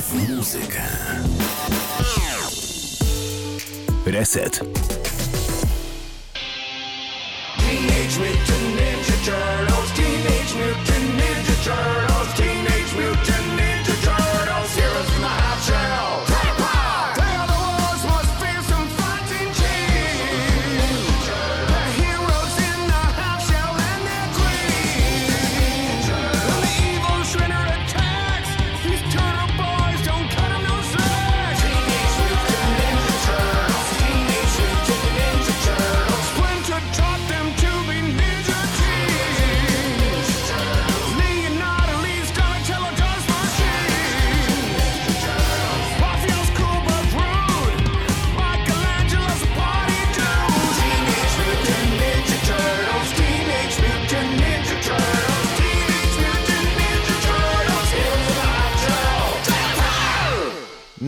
W muzykę. Reset. Teenage Mutant Ninja Turtles,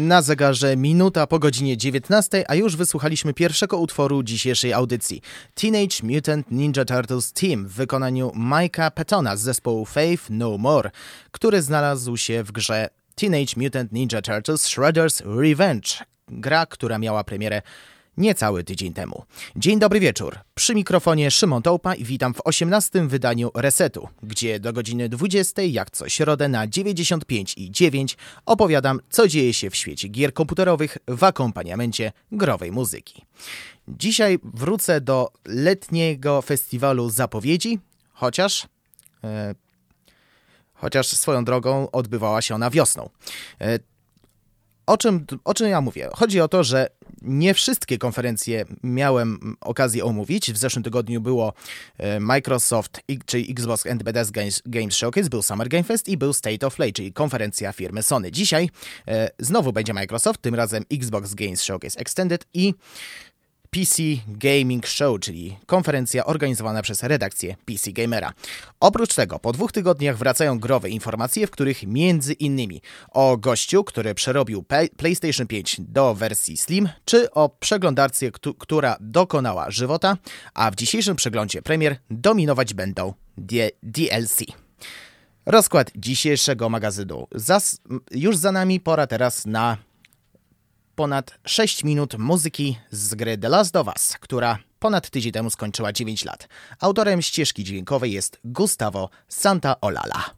Na zegarze minuta po godzinie 19, a już wysłuchaliśmy pierwszego utworu dzisiejszej audycji. Teenage Mutant Ninja Turtles Team w wykonaniu Mike'a Petona z zespołu Faith No More, który znalazł się w grze Teenage Mutant Ninja Turtles Shredder's Revenge. Gra, która miała premierę niecały tydzień temu. Dzień dobry wieczór. Przy mikrofonie Szymon Tołpa i witam w 18 wydaniu Resetu, gdzie do godziny 20 jak co środę na 95 i 9 opowiadam, co dzieje się w świecie gier komputerowych w akompaniamencie growej muzyki. Dzisiaj wrócę do letniego festiwalu zapowiedzi, chociaż... E, chociaż swoją drogą odbywała się ona wiosną. E, o czym, o czym ja mówię? Chodzi o to, że nie wszystkie konferencje miałem okazję omówić. W zeszłym tygodniu było e, Microsoft, czyli Xbox and Games Showcase, był Summer Game Fest i był State of Play, czyli konferencja firmy Sony. Dzisiaj e, znowu będzie Microsoft, tym razem Xbox Games Showcase Extended i PC Gaming Show, czyli konferencja organizowana przez redakcję PC Gamera. Oprócz tego, po dwóch tygodniach wracają growe informacje, w których między innymi o gościu, który przerobił PlayStation 5 do wersji Slim, czy o przeglądarce, która dokonała żywota, a w dzisiejszym przeglądzie premier dominować będą DLC. Rozkład dzisiejszego magazynu Zas już za nami, pora teraz na ponad 6 minut muzyki z gry The Last of Us, która ponad tydzień temu skończyła 9 lat. Autorem ścieżki dźwiękowej jest Gustavo Santaolalla.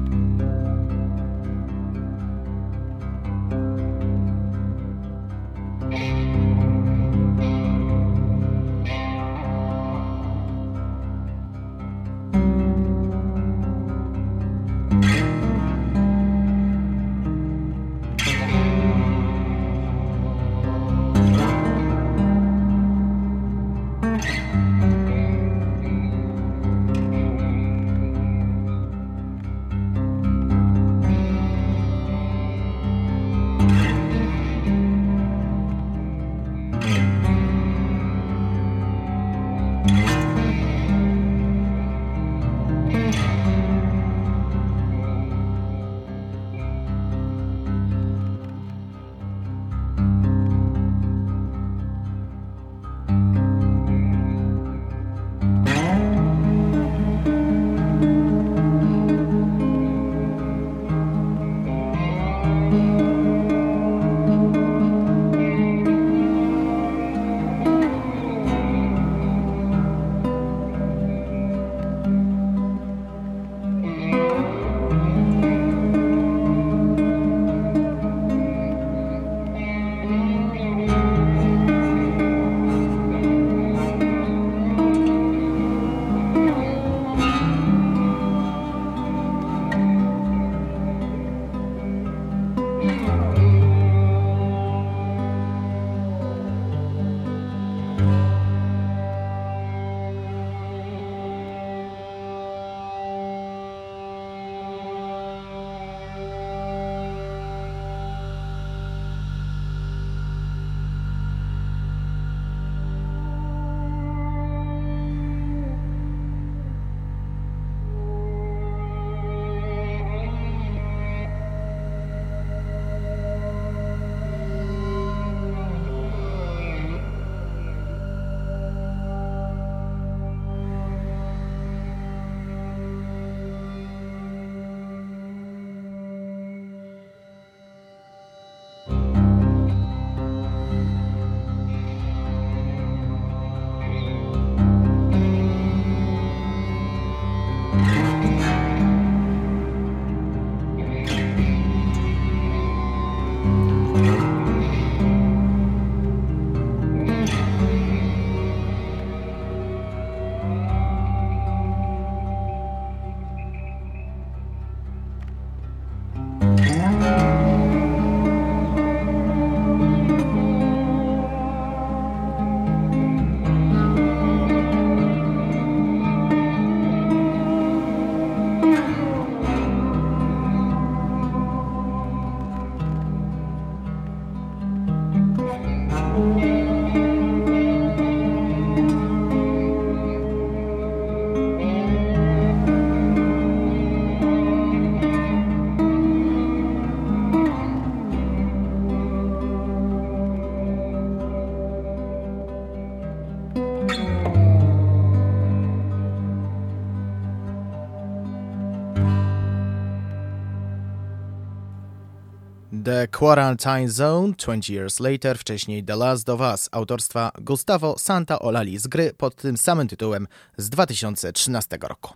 Quarantine Zone 20 Years Later, wcześniej The Last of Us, autorstwa Gustavo Santaolali z gry pod tym samym tytułem z 2013 roku.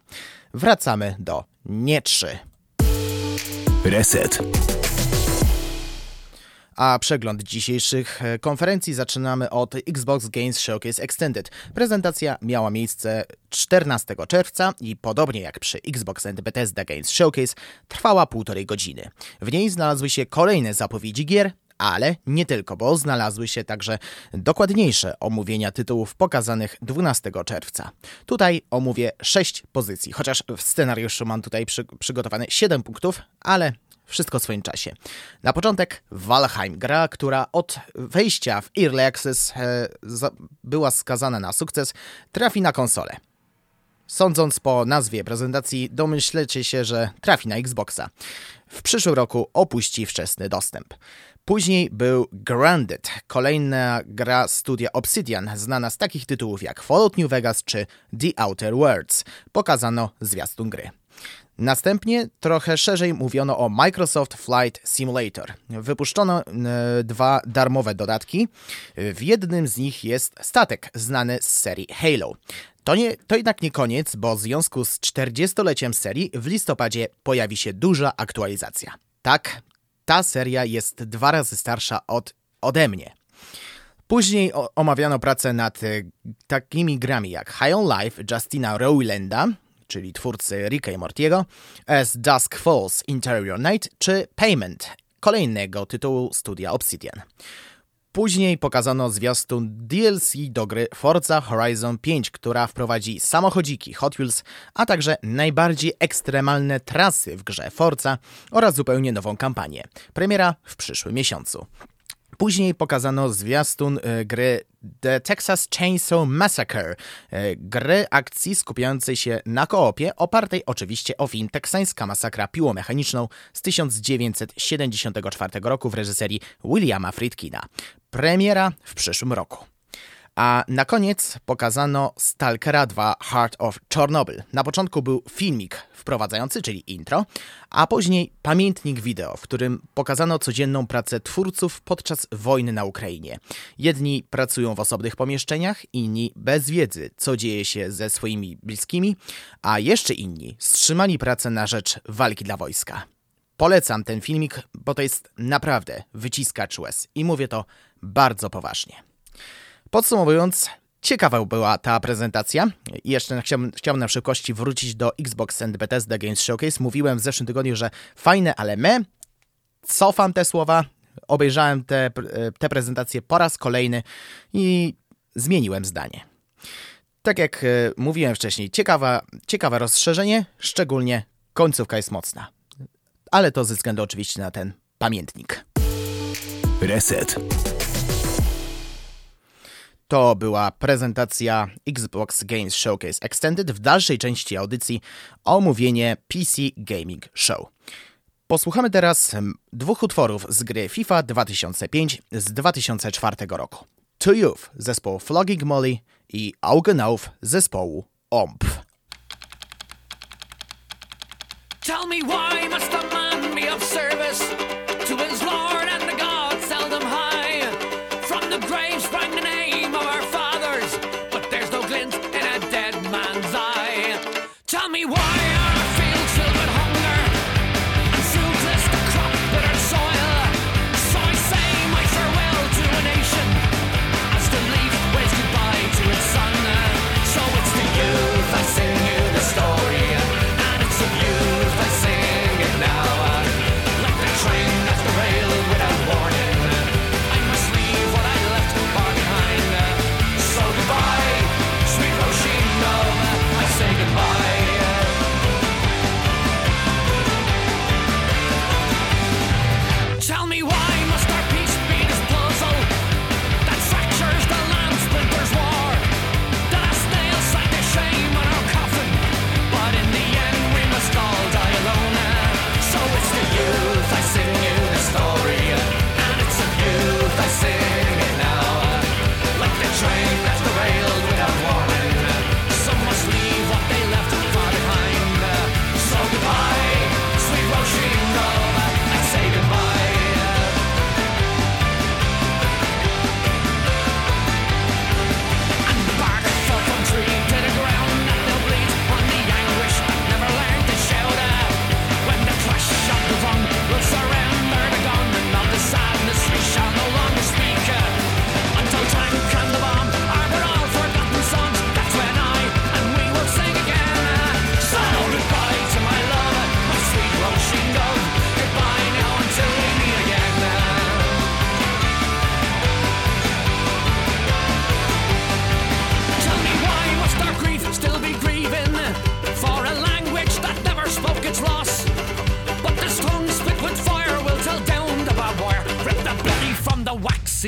Wracamy do nie 3. Reset. A przegląd dzisiejszych e, konferencji zaczynamy od Xbox Games Showcase Extended. Prezentacja miała miejsce 14 czerwca i podobnie jak przy Xbox and Bethesda Games Showcase trwała półtorej godziny. W niej znalazły się kolejne zapowiedzi gier, ale nie tylko, bo znalazły się także dokładniejsze omówienia tytułów pokazanych 12 czerwca. Tutaj omówię 6 pozycji, chociaż w scenariuszu mam tutaj przy, przygotowane 7 punktów, ale wszystko w swoim czasie. Na początek Valheim, gra, która od wejścia w Early Access e, za, była skazana na sukces, trafi na konsolę. Sądząc po nazwie prezentacji, domyślecie się, że trafi na Xboxa. W przyszłym roku opuści wczesny dostęp. Później był Grounded, kolejna gra studia Obsidian, znana z takich tytułów jak Fallout New Vegas czy The Outer Worlds. Pokazano zwiastun gry. Następnie trochę szerzej mówiono o Microsoft Flight Simulator. Wypuszczono e, dwa darmowe dodatki. W jednym z nich jest statek znany z serii Halo. To, nie, to jednak nie koniec, bo w związku z 40-leciem serii w listopadzie pojawi się duża aktualizacja. Tak, ta seria jest dwa razy starsza od, ode mnie. Później omawiano pracę nad e, takimi grami jak High on Life Justina Rowlanda, czyli twórcy Ricka i Mortiego, As Dusk Falls Interior Night czy Payment, kolejnego tytułu studia Obsidian. Później pokazano zwiastun DLC do gry Forza Horizon 5, która wprowadzi samochodziki Hot Wheels, a także najbardziej ekstremalne trasy w grze Forza oraz zupełnie nową kampanię. Premiera w przyszłym miesiącu. Później pokazano zwiastun e, gry The Texas Chainsaw Massacre, e, gry akcji skupiającej się na koopie, opartej oczywiście o film Teksańska masakra piłomechaniczną z 1974 roku w reżyserii Williama Friedkina. Premiera w przyszłym roku. A na koniec pokazano Stalkera 2 Heart of Chernobyl. Na początku był filmik wprowadzający, czyli intro, a później pamiętnik wideo, w którym pokazano codzienną pracę twórców podczas wojny na Ukrainie. Jedni pracują w osobnych pomieszczeniach, inni bez wiedzy, co dzieje się ze swoimi bliskimi, a jeszcze inni wstrzymali pracę na rzecz walki dla wojska. Polecam ten filmik, bo to jest naprawdę wyciskacz łez i mówię to bardzo poważnie. Podsumowując, ciekawa była ta prezentacja. Jeszcze chciałbym, chciałbym na szybkości wrócić do Xbox and Bethesda Games Showcase. Mówiłem w zeszłym tygodniu, że fajne, ale me. Cofam te słowa. Obejrzałem te, te prezentacje po raz kolejny i zmieniłem zdanie. Tak jak e, mówiłem wcześniej, ciekawa, ciekawe rozszerzenie, szczególnie końcówka jest mocna. Ale to ze względu oczywiście na ten pamiętnik. Reset. To była prezentacja Xbox Games Showcase Extended. W dalszej części audycji omówienie PC Gaming Show. Posłuchamy teraz dwóch utworów z gry FIFA 2005 z 2004 roku. To Youth zespołu Flogging Molly i Augen Auf zespołu OMP. Tell me why must a man be of service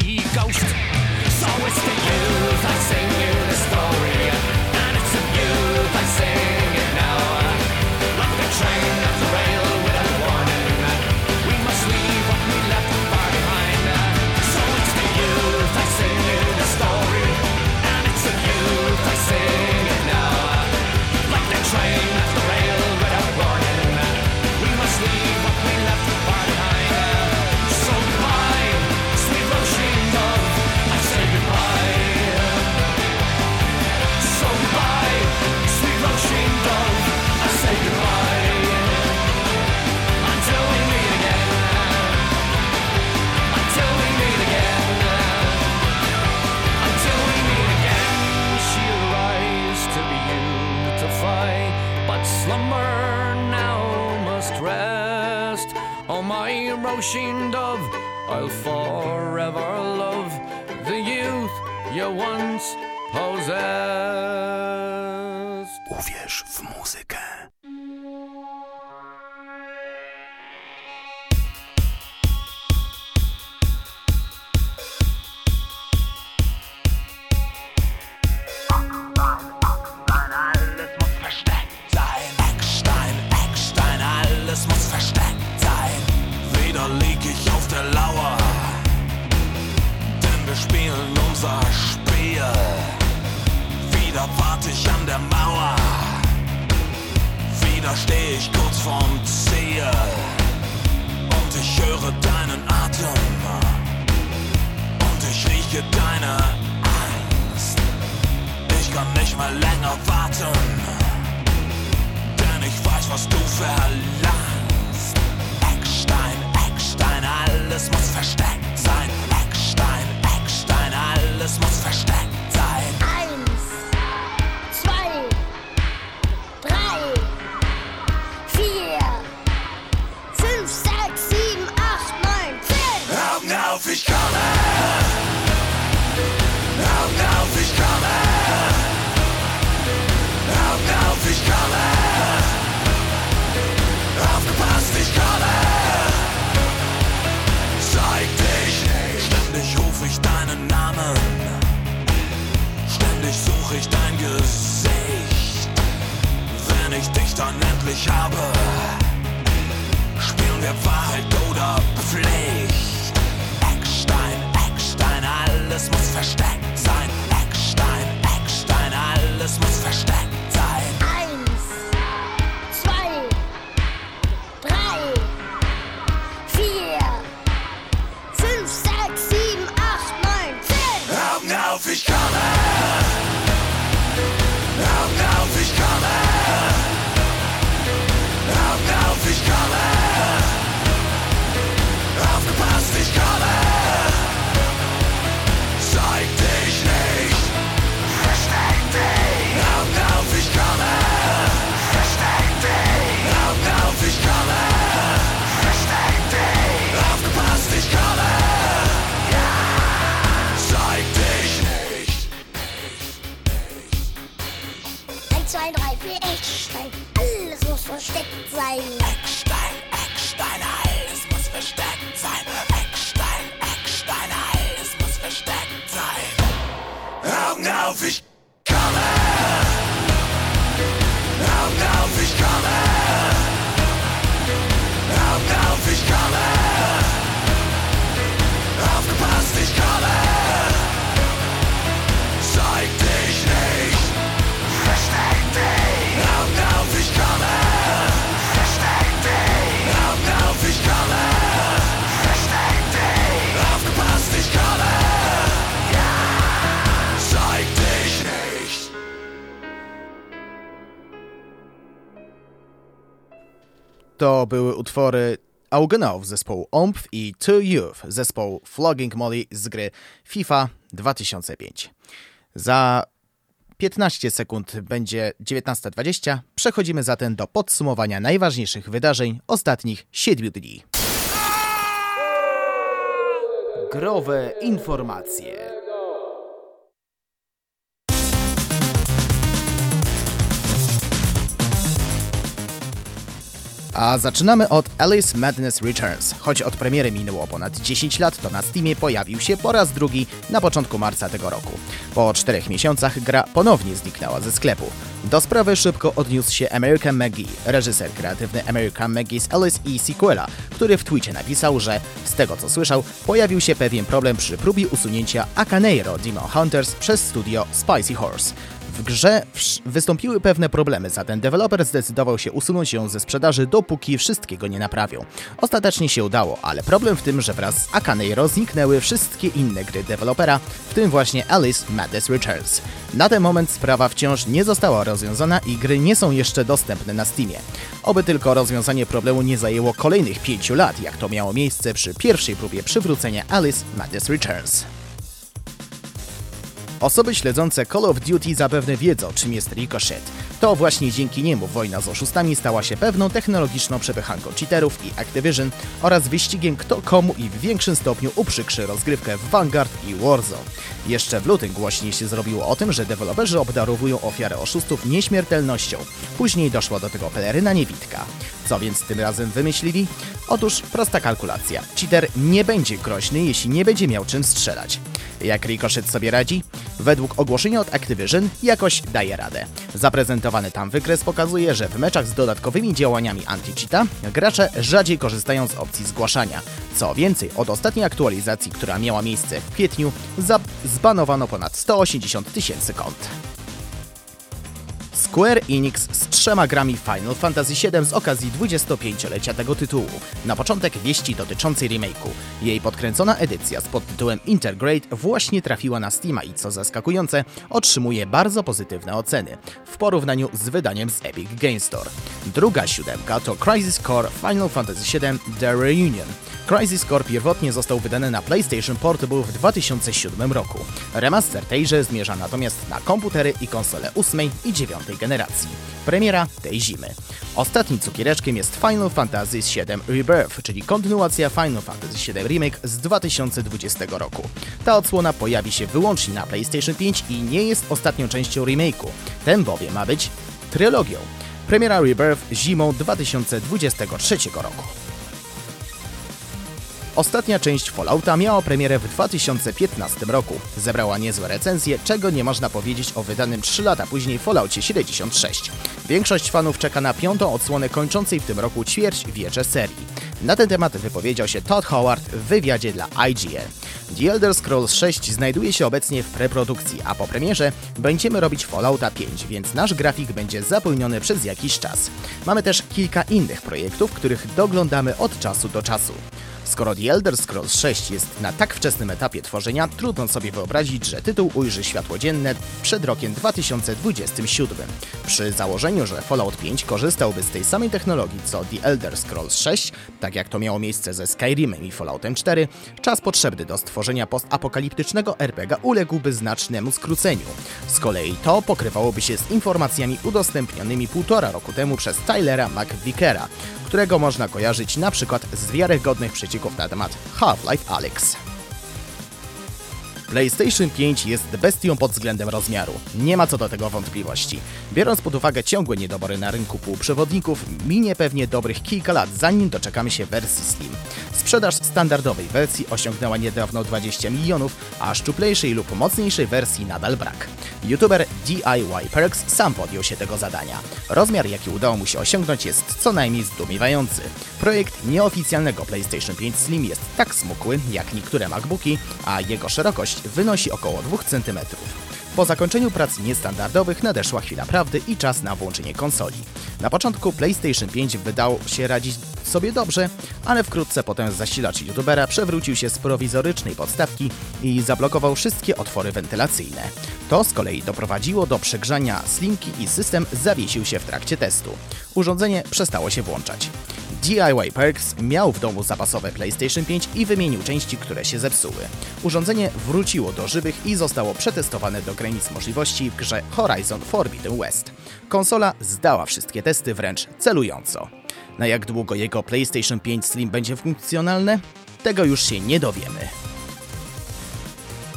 sea ghost. So it's to you I sing. you. Roisin dove, I'll forever love the youth you once breche deine Angst. Ich kann nicht mehr länger warten, denn ich weiß, was du verlangst. Eckstein, Eckstein, alles muss versteckt sein. Eckstein, Eckstein, alles muss versteckt sein. dann endlich habe, spielen wir Wahrheit oder Pflicht. Eckstein, Eckstein, alles muss versteckt sein. Eckstein, Eckstein, alles muss versteckt sein. lauf ich To były utwory Augenov zespołu OMPF i Two Youth zespołu Flogging Molly z gry FIFA 2005. Za 15 sekund będzie 19.20. Przechodzimy zatem do podsumowania najważniejszych wydarzeń ostatnich 7 dni. Growe informacje. A zaczynamy od Alice Madness Returns. Choć od premiery minęło ponad 10 lat, to na Steamie pojawił się po raz drugi na początku marca tego roku. Po czterech miesiącach gra ponownie zniknęła ze sklepu. Do sprawy szybko odniósł się American McGee, reżyser kreatywny American McGee's Alice i sequela, który w tweetie napisał, że z tego co słyszał, pojawił się pewien problem przy próbie usunięcia Acaneiro Demon Hunters przez studio Spicy Horse. W grze wystąpiły pewne problemy, zatem deweloper zdecydował się usunąć ją ze sprzedaży, dopóki wszystkiego nie naprawią. Ostatecznie się udało, ale problem w tym, że wraz z Akaneiro zniknęły wszystkie inne gry dewelopera, w tym właśnie Alice Madness Returns. Na ten moment sprawa wciąż nie została rozwiązana i gry nie są jeszcze dostępne na Steamie. Oby tylko rozwiązanie problemu nie zajęło kolejnych pięciu lat, jak to miało miejsce przy pierwszej próbie przywrócenia Alice Madness Returns. Osoby śledzące Call of Duty zapewne wiedzą, czym jest Ricochet. To właśnie dzięki niemu wojna z oszustami stała się pewną technologiczną przepychanką cheaterów i Activision oraz wyścigiem kto komu i w większym stopniu uprzykrzy rozgrywkę w Vanguard i Warzone. Jeszcze w lutym głośniej się zrobiło o tym, że deweloperzy obdarowują ofiarę oszustów nieśmiertelnością. Później doszła do tego peleryna niewidka. Co więc tym razem wymyślili? Otóż prosta kalkulacja. Cheater nie będzie groźny, jeśli nie będzie miał czym strzelać. Jak Ricochet sobie radzi? Według ogłoszenia od Activision jakoś daje radę. Zaprezentowany tam wykres pokazuje, że w meczach z dodatkowymi działaniami anti-cheata gracze rzadziej korzystają z opcji zgłaszania. Co więcej, od ostatniej aktualizacji, która miała miejsce w kwietniu, zbanowano ponad 180 tysięcy kont. Square Enix z trzema grami Final Fantasy VII z okazji 25-lecia tego tytułu. Na początek wieści dotyczącej remake'u. Jej podkręcona edycja z podtytułem Intergrade właśnie trafiła na Steama i co zaskakujące, otrzymuje bardzo pozytywne oceny w porównaniu z wydaniem z Epic Game Store. Druga siódemka to Crisis Core Final Fantasy VII The Reunion. Crisis Core pierwotnie został wydany na PlayStation Portable w 2007 roku. Remaster tejże zmierza natomiast na komputery i konsole 8 i 9 generacji. Premiera tej zimy. Ostatnim cukiereczkiem jest Final Fantasy VII Rebirth, czyli kontynuacja Final Fantasy VII Remake z 2020 roku. Ta odsłona pojawi się wyłącznie na PlayStation 5 i nie jest ostatnią częścią remake'u. Ten bowiem ma być trylogią. Premiera Rebirth zimą 2023 roku. Ostatnia część Fallouta miała premierę w 2015 roku. Zebrała niezłe recenzje, czego nie można powiedzieć o wydanym 3 lata później Falloutie 76. Większość fanów czeka na piątą odsłonę kończącej w tym roku ćwierć wiecze serii. Na ten temat wypowiedział się Todd Howard w wywiadzie dla IGN. The Elder Scrolls 6 znajduje się obecnie w preprodukcji, a po premierze będziemy robić Fallouta 5, więc nasz grafik będzie zapełniony przez jakiś czas. Mamy też kilka innych projektów, których doglądamy od czasu do czasu. Skoro The Elder Scrolls 6 jest na tak wczesnym etapie tworzenia, trudno sobie wyobrazić, że tytuł ujrzy światło dzienne przed rokiem 2027. Przy założeniu, że Fallout 5 korzystałby z tej samej technologii co The Elder Scrolls 6, tak jak to miało miejsce ze Skyrimem i Falloutem 4, czas potrzebny do stworzenia postapokaliptycznego RPG uległby znacznemu skróceniu. Z kolei to pokrywałoby się z informacjami udostępnionymi półtora roku temu przez Tylera McVickera, którego można kojarzyć na przykład z wiarygodnych przecieków na temat Half-Life Alyx. PlayStation 5 jest bestią pod względem rozmiaru. Nie ma co do tego wątpliwości. Biorąc pod uwagę ciągłe niedobory na rynku półprzewodników, minie pewnie dobrych kilka lat, zanim doczekamy się wersji Slim. Sprzedaż standardowej wersji osiągnęła niedawno 20 milionów, a szczuplejszej lub mocniejszej wersji nadal brak. YouTuber DIY Perks sam podjął się tego zadania. Rozmiar, jaki udało mu się osiągnąć, jest co najmniej zdumiewający. Projekt nieoficjalnego PlayStation 5 Slim jest tak smukły jak niektóre MacBooki, a jego szerokość wynosi około 2 cm. Po zakończeniu prac niestandardowych nadeszła chwila prawdy i czas na włączenie konsoli. Na początku PlayStation 5 wydał się radzić sobie dobrze, ale wkrótce potem zasilacz youtubera przewrócił się z prowizorycznej podstawki i zablokował wszystkie otwory wentylacyjne. To z kolei doprowadziło do przegrzania slimki i system zawiesił się w trakcie testu. Urządzenie przestało się włączać. DIY Perks miał w domu zapasowe PlayStation 5 i wymienił części, które się zepsuły. Urządzenie wróciło do żywych i zostało przetestowane do granic możliwości w grze Horizon Forbidden West. Konsola zdała wszystkie testy wręcz celująco. Na jak długo jego PlayStation 5 Slim będzie funkcjonalne? Tego już się nie dowiemy.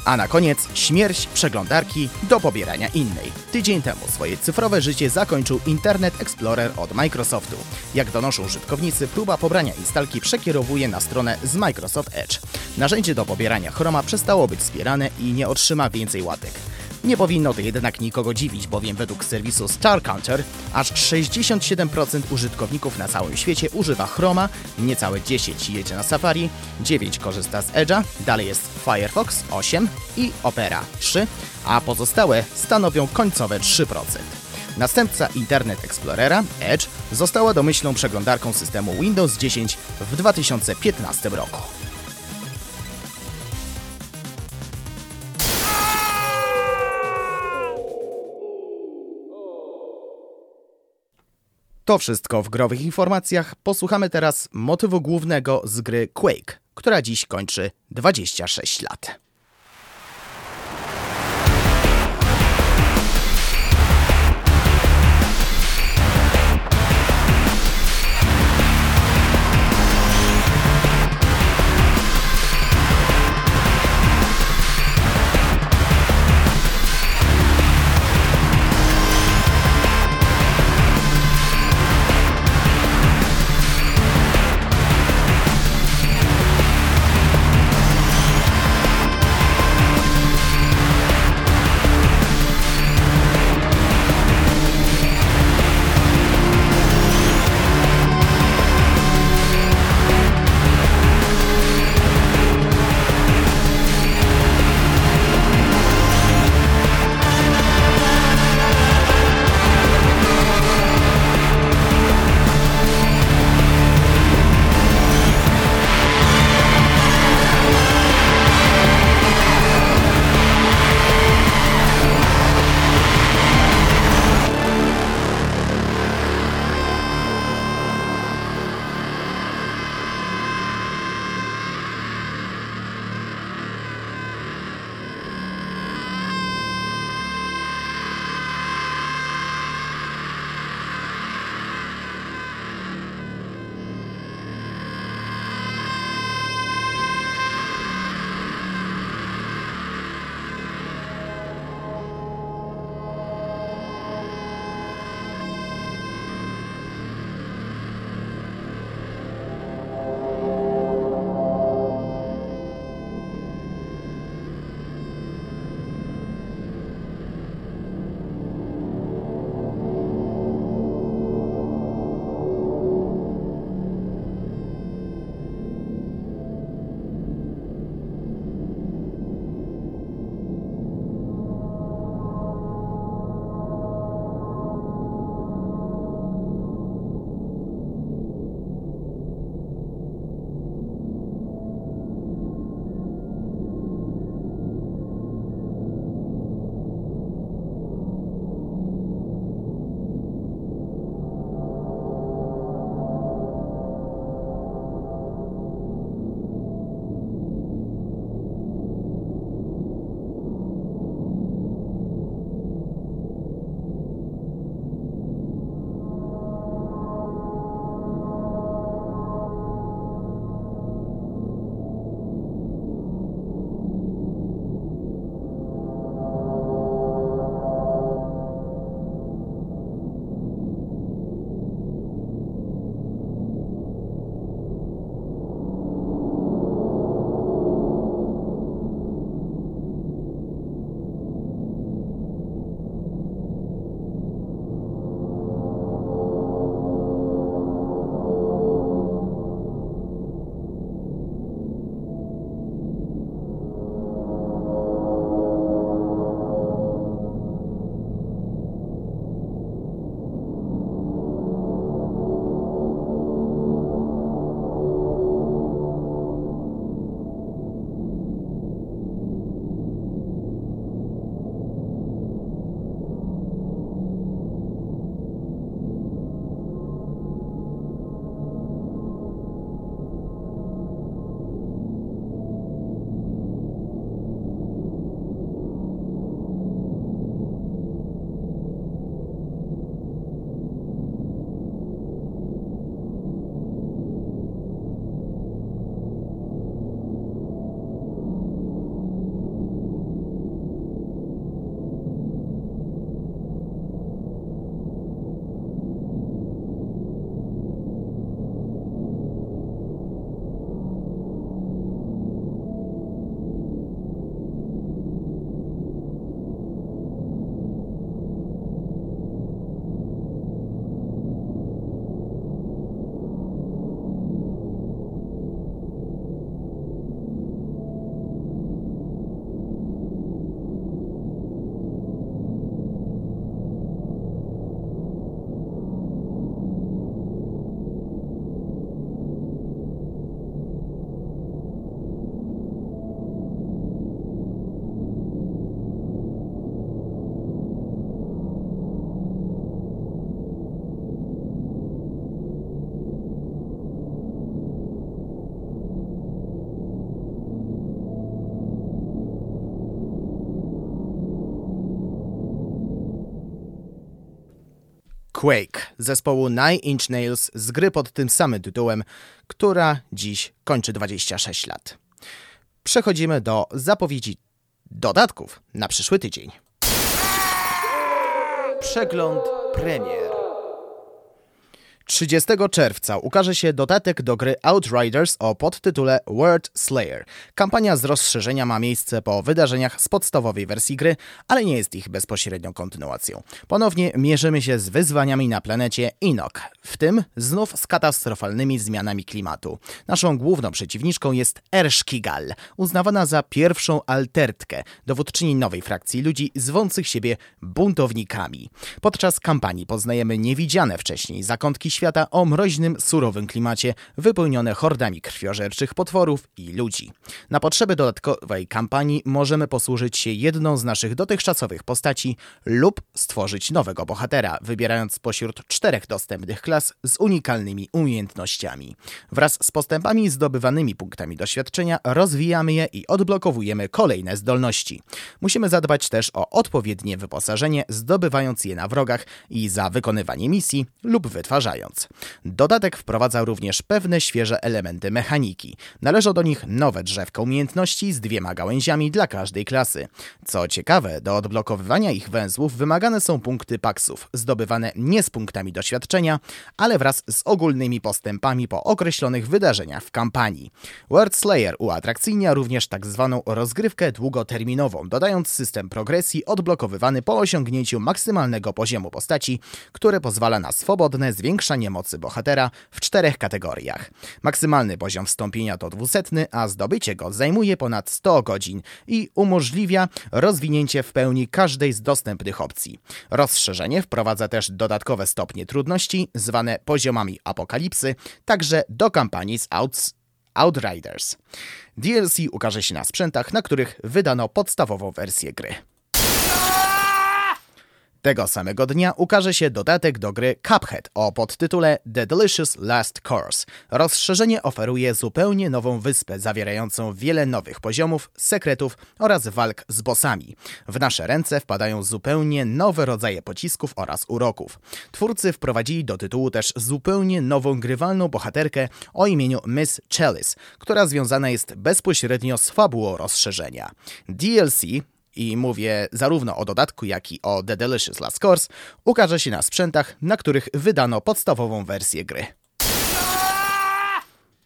A na koniec śmierć przeglądarki do pobierania innej. Tydzień temu swoje cyfrowe życie zakończył Internet Explorer od Microsoftu. Jak donoszą użytkownicy, próba pobrania instalki przekierowuje na stronę z Microsoft Edge. Narzędzie do pobierania Chroma przestało być wspierane i nie otrzyma więcej łatek. Nie powinno to jednak nikogo dziwić, bowiem według serwisu Star Counter aż 67% użytkowników na całym świecie używa Chroma, niecałe 10 jedzie na Safari, 9 korzysta z Edge'a, dalej jest Firefox 8 i Opera 3, a pozostałe stanowią końcowe 3%. Następca Internet Explorera, Edge, została domyślną przeglądarką systemu Windows 10 w 2015 roku. To wszystko w growych informacjach. Posłuchamy teraz motywu głównego z gry Quake, która dziś kończy 26 lat. Quake zespołu Nine Inch Nails z gry pod tym samym tytułem, która dziś kończy 26 lat. Przechodzimy do zapowiedzi dodatków na przyszły tydzień. Przegląd premier. 30 czerwca ukaże się dodatek do gry Outriders o podtytule World Slayer. Kampania z rozszerzenia ma miejsce po wydarzeniach z podstawowej wersji gry, ale nie jest ich bezpośrednią kontynuacją. Ponownie mierzymy się z wyzwaniami na planecie Inok, w tym znów z katastrofalnymi zmianami klimatu. Naszą główną przeciwniczką jest Ershkigal, uznawana za pierwszą altertkę, dowódczyni nowej frakcji ludzi zwących siebie buntownikami. Podczas kampanii poznajemy niewidziane wcześniej zakątki świata o mroźnym, surowym klimacie, wypełnione hordami krwiożerczych potworów i ludzi. Na potrzeby dodatkowej kampanii możemy posłużyć się jedną z naszych dotychczasowych postaci lub stworzyć nowego bohatera, wybierając spośród czterech dostępnych klas z unikalnymi umiejętnościami. Wraz z postępami zdobywanymi punktami doświadczenia rozwijamy je i odblokowujemy kolejne zdolności. Musimy zadbać też o odpowiednie wyposażenie, zdobywając je na wrogach i za wykonywanie misji lub wytwarzając. Dodatek wprowadza również pewne świeże elementy mechaniki. Należą do nich nowe drzewka umiejętności z dwiema gałęziami dla każdej klasy. Co ciekawe, do odblokowywania ich węzłów wymagane są punkty paksów, zdobywane nie z punktami doświadczenia, ale wraz z ogólnymi postępami po określonych wydarzeniach w kampanii. World Slayer uatrakcyjnia również tak zwaną rozgrywkę długoterminową, dodając system progresji odblokowywany po osiągnięciu maksymalnego poziomu postaci, który pozwala na swobodne zwiększanie mocy bohatera w czterech kategoriach. Maksymalny poziom wstąpienia to 200, a zdobycie go zajmuje ponad 100 godzin i umożliwia rozwinięcie w pełni każdej z dostępnych opcji. Rozszerzenie wprowadza też dodatkowe stopnie trudności, zwane poziomami apokalipsy, także do kampanii z Outs Outriders. DLC ukaże się na sprzętach, na których wydano podstawową wersję gry. Tego samego dnia ukaże się dodatek do gry Cuphead o podtytule The Delicious Last Course. Rozszerzenie oferuje zupełnie nową wyspę zawierającą wiele nowych poziomów, sekretów oraz walk z bossami. W nasze ręce wpadają zupełnie nowe rodzaje pocisków oraz uroków. Twórcy wprowadzili do tytułu też zupełnie nową grywalną bohaterkę o imieniu Miss Chalice, która związana jest bezpośrednio z fabułą rozszerzenia. DLC i mówię zarówno o dodatku, jak i o The Delicious Last Course, ukaże się na sprzętach, na których wydano podstawową wersję gry.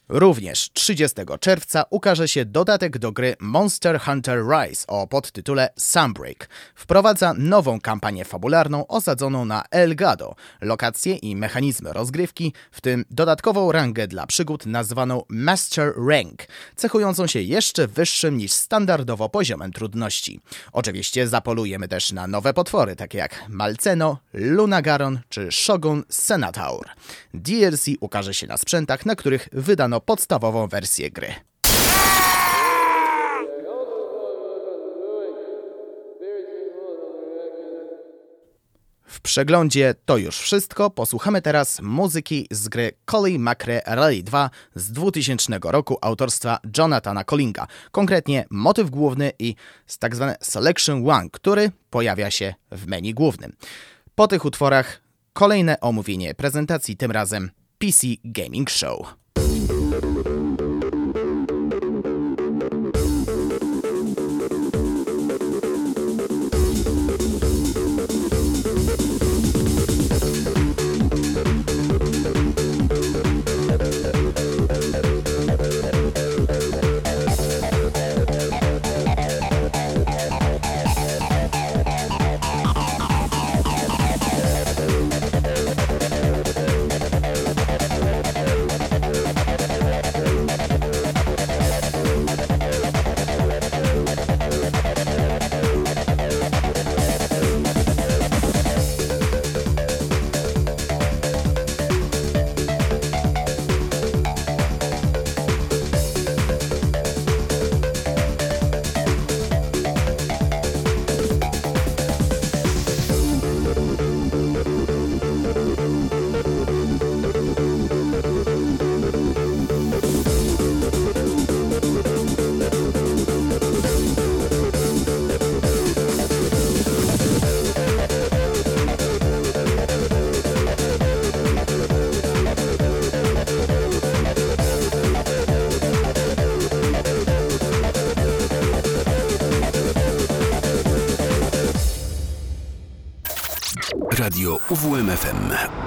Również 30 czerwca ukaże się dodatek do gry Monster Hunter Rise o podtytule Sunbreak. Wprowadza nową kampanię fabularną osadzoną na Elgado, lokacje i mechanizmy rozgrywki, w tym dodatkową rangę dla przygód nazwaną Master Rank, cechującą się jeszcze wyższym niż standardowo poziomem trudności. Oczywiście zapolujemy też na nowe potwory, takie jak Malceno, Lunagaron czy Shogun Senataur. DLC ukaże się na sprzętach, na których wydano podstawową wersję gry. W przeglądzie to już wszystko. Posłuchamy teraz muzyki z gry Collie Macre Rally 2 z 2000 roku autorstwa Jonathana Collinga. Konkretnie motyw główny i tak zwane Selection One, który pojawia się w menu głównym. Po tych utworach kolejne omówienie prezentacji, tym razem PC Gaming Show. Thank you. UWMFM.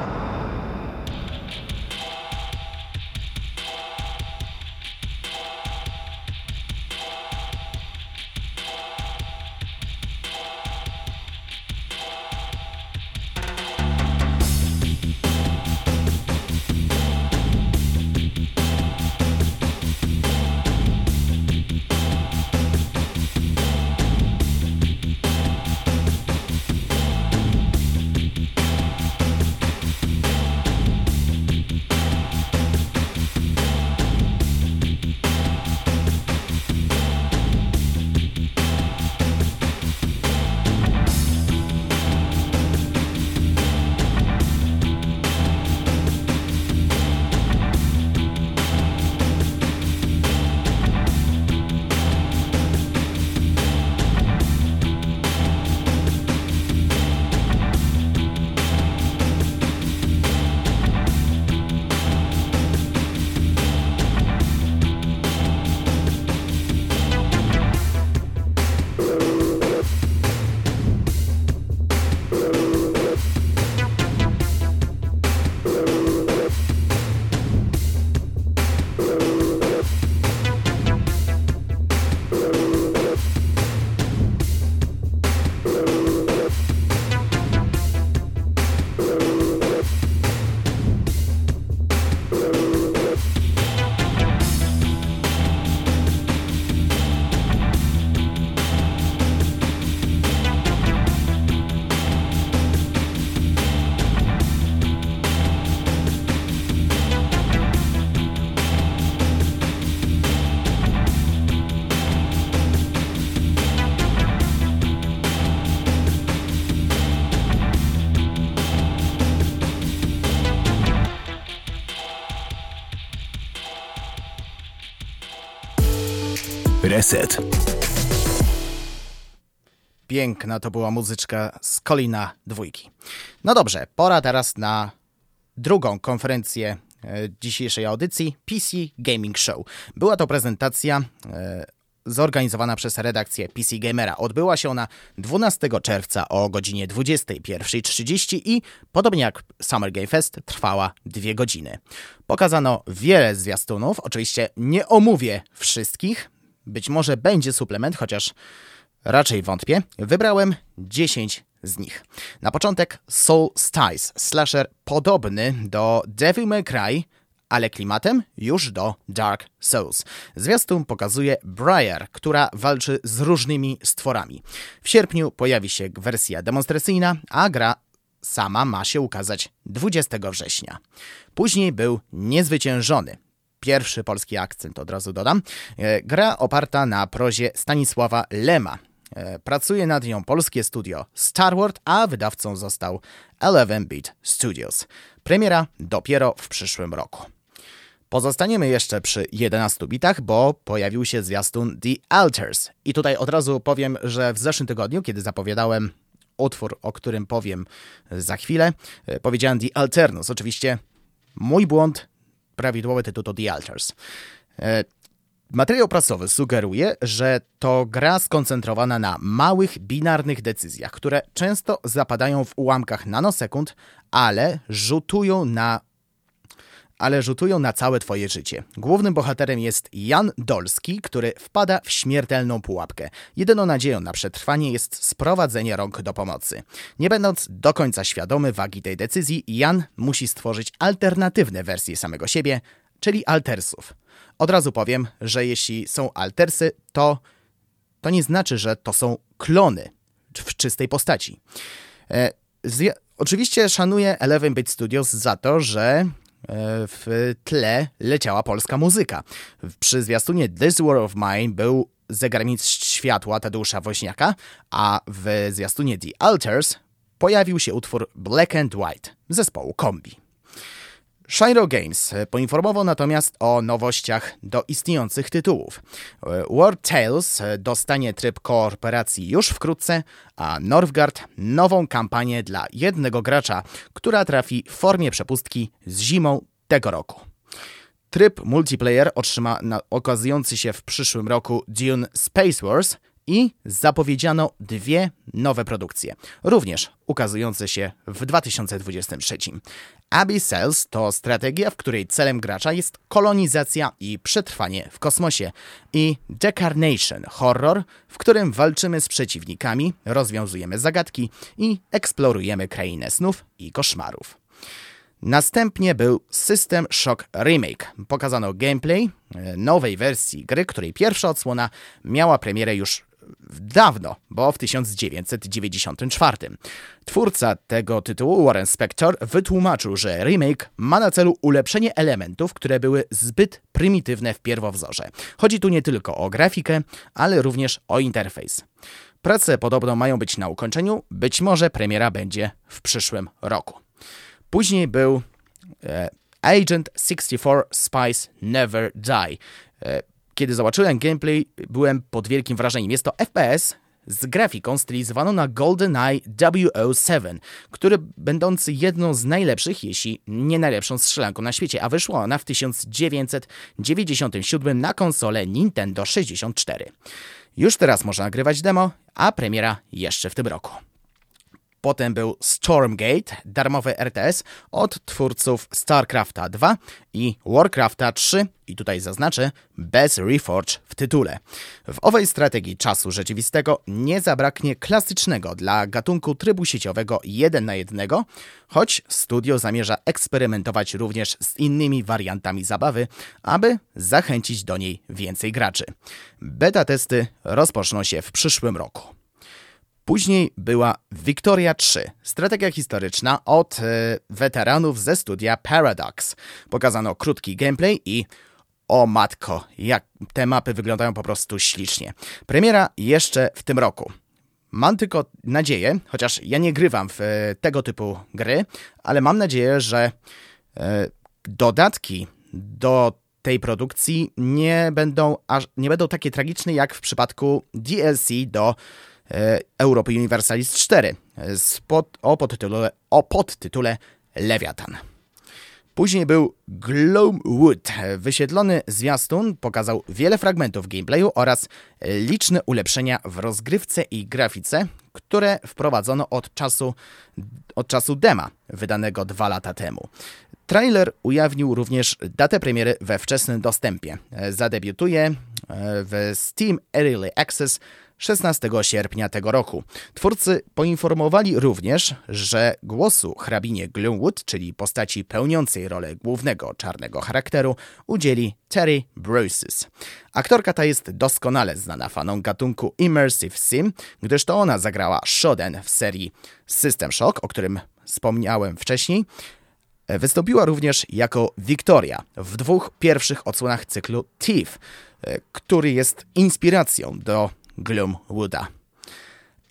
Reset. Piękna to była muzyczka z Kolina dwójki. No dobrze, pora teraz na drugą konferencję e, dzisiejszej audycji PC Gaming Show. Była to prezentacja e, zorganizowana przez redakcję PC Gamera. Odbyła się ona 12 czerwca o godzinie 21.30 i podobnie jak Summer Game Fest trwała dwie godziny. Pokazano wiele zwiastunów, oczywiście nie omówię wszystkich, być może będzie suplement, chociaż raczej wątpię. Wybrałem 10 z nich. Na początek Soul Styles, slasher podobny do Devil May Cry, ale klimatem już do Dark Souls. Zwiastun pokazuje Briar, która walczy z różnymi stworami. W sierpniu pojawi się wersja demonstracyjna, a gra sama ma się ukazać 20 września. Później był Niezwyciężony, pierwszy polski akcent, od razu dodam. E, gra oparta na prozie Stanisława Lema. E, pracuje nad nią polskie studio Starward, a wydawcą został 11-Bit Studios. Premiera dopiero w przyszłym roku. Pozostaniemy jeszcze przy 11 bitach, bo pojawił się zwiastun The Alters. I tutaj od razu powiem, że w zeszłym tygodniu, kiedy zapowiadałem utwór, o którym powiem za chwilę, e, powiedziałem The Alternus. Oczywiście mój błąd, prawidłowy tytuł to The Alters. E, materiał prasowy sugeruje, że to gra skoncentrowana na małych, binarnych decyzjach, które często zapadają w ułamkach nanosekund, ale rzutują na ale rzutują na całe twoje życie. Głównym bohaterem jest Jan Dolski, który wpada w śmiertelną pułapkę. Jedyną nadzieją na przetrwanie jest sprowadzenie rąk do pomocy. Nie będąc do końca świadomy wagi tej decyzji, Jan musi stworzyć alternatywne wersje samego siebie, czyli altersów. Od razu powiem, że jeśli są altersy, to to nie znaczy, że to są klony w czystej postaci. E, oczywiście szanuję Eleven Bit Studios za to, że w tle leciała polska muzyka. Przy zwiastunie This War of Mine był zegarmistrz światła Tadeusza Woźniaka, a w zwiastunie The Alters pojawił się utwór Black and White zespołu Kombi. Shiro Games poinformował natomiast o nowościach do istniejących tytułów. War Tales dostanie tryb kooperacji już wkrótce, a Northgard nową kampanię dla jednego gracza, która trafi w formie przepustki z zimą tego roku. Tryb multiplayer otrzyma na okazujący się w przyszłym roku Dune Space Wars i zapowiedziano dwie nowe produkcje, również ukazujące się w 2023. Abyss Cells to strategia, w której celem gracza jest kolonizacja i przetrwanie w kosmosie i Decarnation, horror, w którym walczymy z przeciwnikami, rozwiązujemy zagadki i eksplorujemy krainę snów i koszmarów. Następnie był System Shock Remake. Pokazano gameplay e, nowej wersji gry, której pierwsza odsłona miała premierę już dawno, bo w 1994. Twórca tego tytułu, Warren Spector, wytłumaczył, że remake ma na celu ulepszenie elementów, które były zbyt prymitywne w pierwowzorze. Chodzi tu nie tylko o grafikę, ale również o interfejs. Prace podobno mają być na ukończeniu, być może premiera będzie w przyszłym roku. Później był e, Agent 64 Spice Never Die. E, kiedy zobaczyłem gameplay, byłem pod wielkim wrażeniem. Jest to FPS z grafiką stylizowaną na GoldenEye 007, który będący jedną z najlepszych, jeśli nie najlepszą strzelanką na świecie, a wyszła ona w 1997 na konsolę Nintendo 64. Już teraz można nagrywać demo, a premiera jeszcze w tym roku. Potem był Stormgate, darmowy RTS od twórców StarCrafta 2 i Warcrafta 3 i tutaj zaznaczę bez Reforge w tytule. W owej strategii czasu rzeczywistego nie zabraknie klasycznego dla gatunku trybu sieciowego 1 na 1, choć studio zamierza eksperymentować również z innymi wariantami zabawy, aby zachęcić do niej więcej graczy. Beta testy rozpoczną się w przyszłym roku. Później była Victoria 3, strategia historyczna od e, weteranów ze studia Paradox. Pokazano krótki gameplay i o matko, jak te mapy wyglądają po prostu ślicznie. Premiera jeszcze w tym roku. Mam tylko nadzieję, chociaż ja nie grywam w e, tego typu gry, ale mam nadzieję, że e, dodatki do tej produkcji nie będą, aż, nie będą takie tragiczne jak w przypadku DLC do Europy Universalis 4 pod, o, podtytule, o podtytule Lewiatan. Później był Gloomwood. Wysiedlony zwiastun pokazał wiele fragmentów gameplayu oraz liczne ulepszenia w rozgrywce i grafice, które wprowadzono od czasu, od czasu dema, wydanego dwa lata temu. Trailer ujawnił również datę premiery we wczesnym dostępie. Zadebiutuje e, w Steam Early Access 16 sierpnia tego roku. Twórcy poinformowali również, że głosu hrabinie Gloomwood, czyli postaci pełniącej rolę głównego czarnego charakteru, udzieli Terry Bruces. Aktorka ta jest doskonale znana fanom gatunku Immersive Sim, gdyż to ona zagrała Shoden w serii System Shock, o którym wspomniałem wcześniej. Wystąpiła również jako Victoria w dwóch pierwszych odsłonach cyklu Thief, który jest inspiracją do Gloomwooda.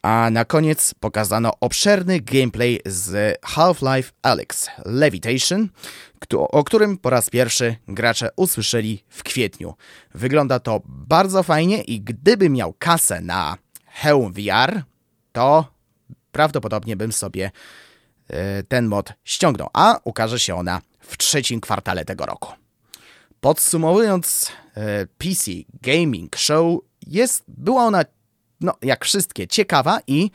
A na koniec pokazano obszerny gameplay z Half-Life Alyx Levitation, o którym po raz pierwszy gracze usłyszeli w kwietniu. Wygląda to bardzo fajnie i gdyby miał kasę na hełm VR, to prawdopodobnie bym sobie e, ten mod ściągnął, a ukaże się ona w trzecim kwartale tego roku. Podsumowując, e, PC Gaming Show jest, była ona, no, jak wszystkie, ciekawa i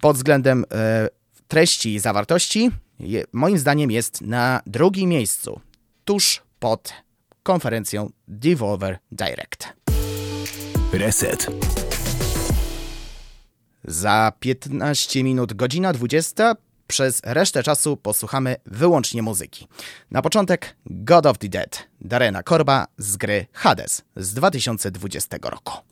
pod względem e, treści i zawartości, je, moim zdaniem jest na drugim miejscu, tuż pod konferencją Devolver Direct. Reset. Za 15 minut, godzina 20, przez resztę czasu posłuchamy wyłącznie muzyki. Na początek God of the Dead, Darena Korba z gry Hades z 2020 roku.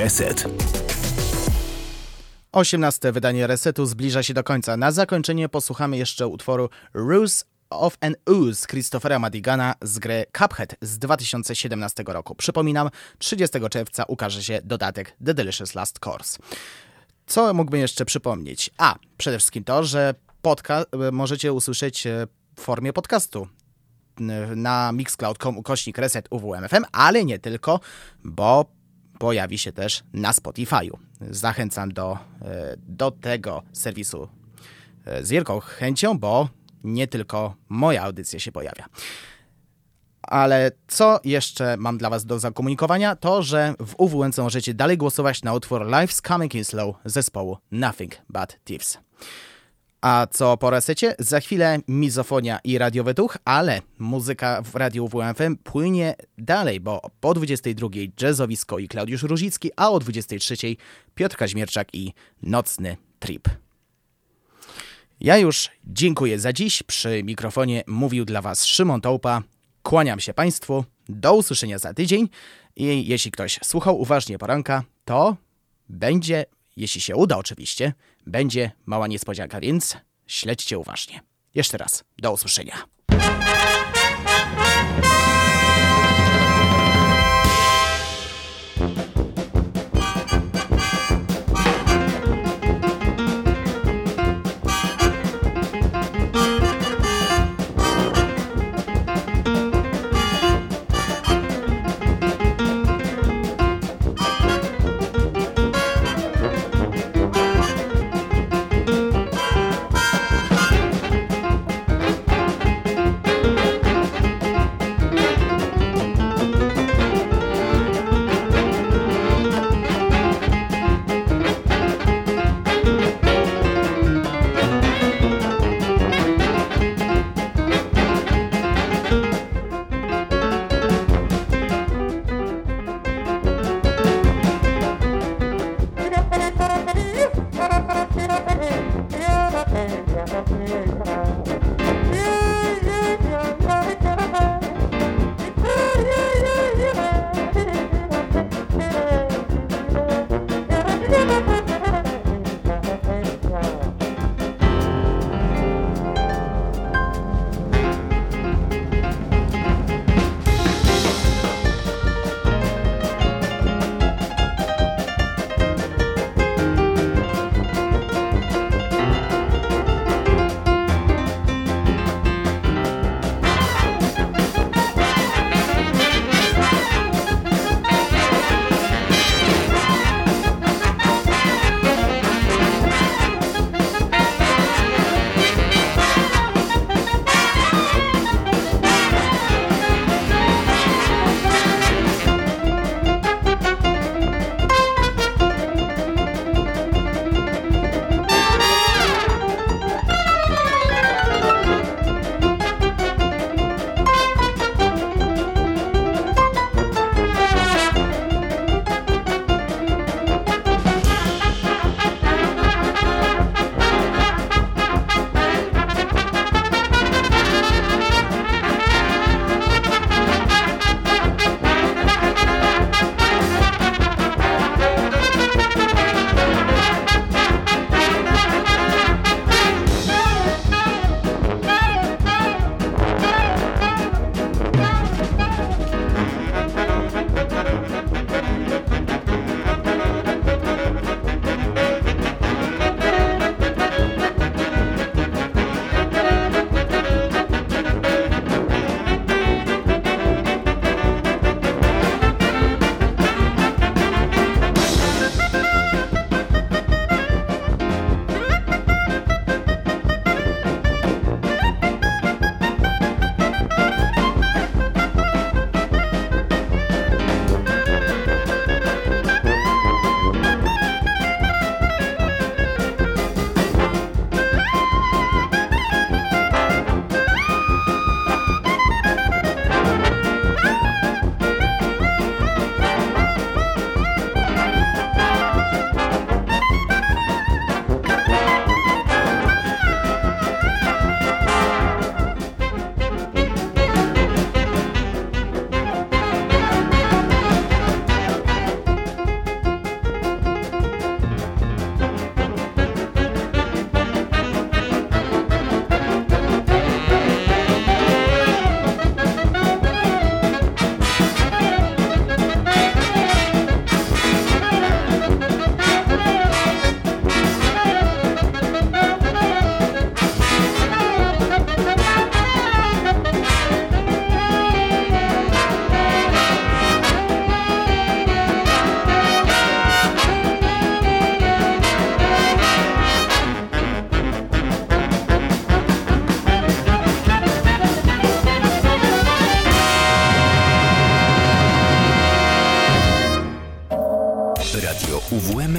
Reset. 18 wydanie Resetu zbliża się do końca. Na zakończenie posłuchamy jeszcze utworu Ruse of an Ooze Christophera Madigana z gry Cuphead z 2017 roku. Przypominam, 30 czerwca ukaże się dodatek The Delicious Last Course. Co mógłbym jeszcze przypomnieć? A, przede wszystkim to, że podcast możecie usłyszeć e, w formie podcastu na mixcloud.com ukośnik reset UWMFM, ale nie tylko, bo pojawi się też na Spotify'u. Zachęcam do, e, do tego serwisu e, z wielką chęcią, bo nie tylko moja audycja się pojawia. Ale co jeszcze mam dla Was do zakomunikowania, to że w UWNC możecie dalej głosować na utwór Life's Coming in Slow zespołu Nothing But Thieves. A co po resecie? Za chwilę mizofonia i radiowy duch, ale muzyka w radiu WMFM płynie dalej, bo po 22 jazzowisko i Klaudiusz Różicki, a o 23 Piotr Kaźmierczak i Nocny Trip. Ja już dziękuję za dziś. Przy mikrofonie mówił dla Was Szymon Tołpa. Kłaniam się Państwu. Do usłyszenia za tydzień. I jeśli ktoś słuchał uważnie poranka, to będzie, jeśli się uda oczywiście, będzie mała niespodzianka, więc śledźcie uważnie. Jeszcze raz, do usłyszenia.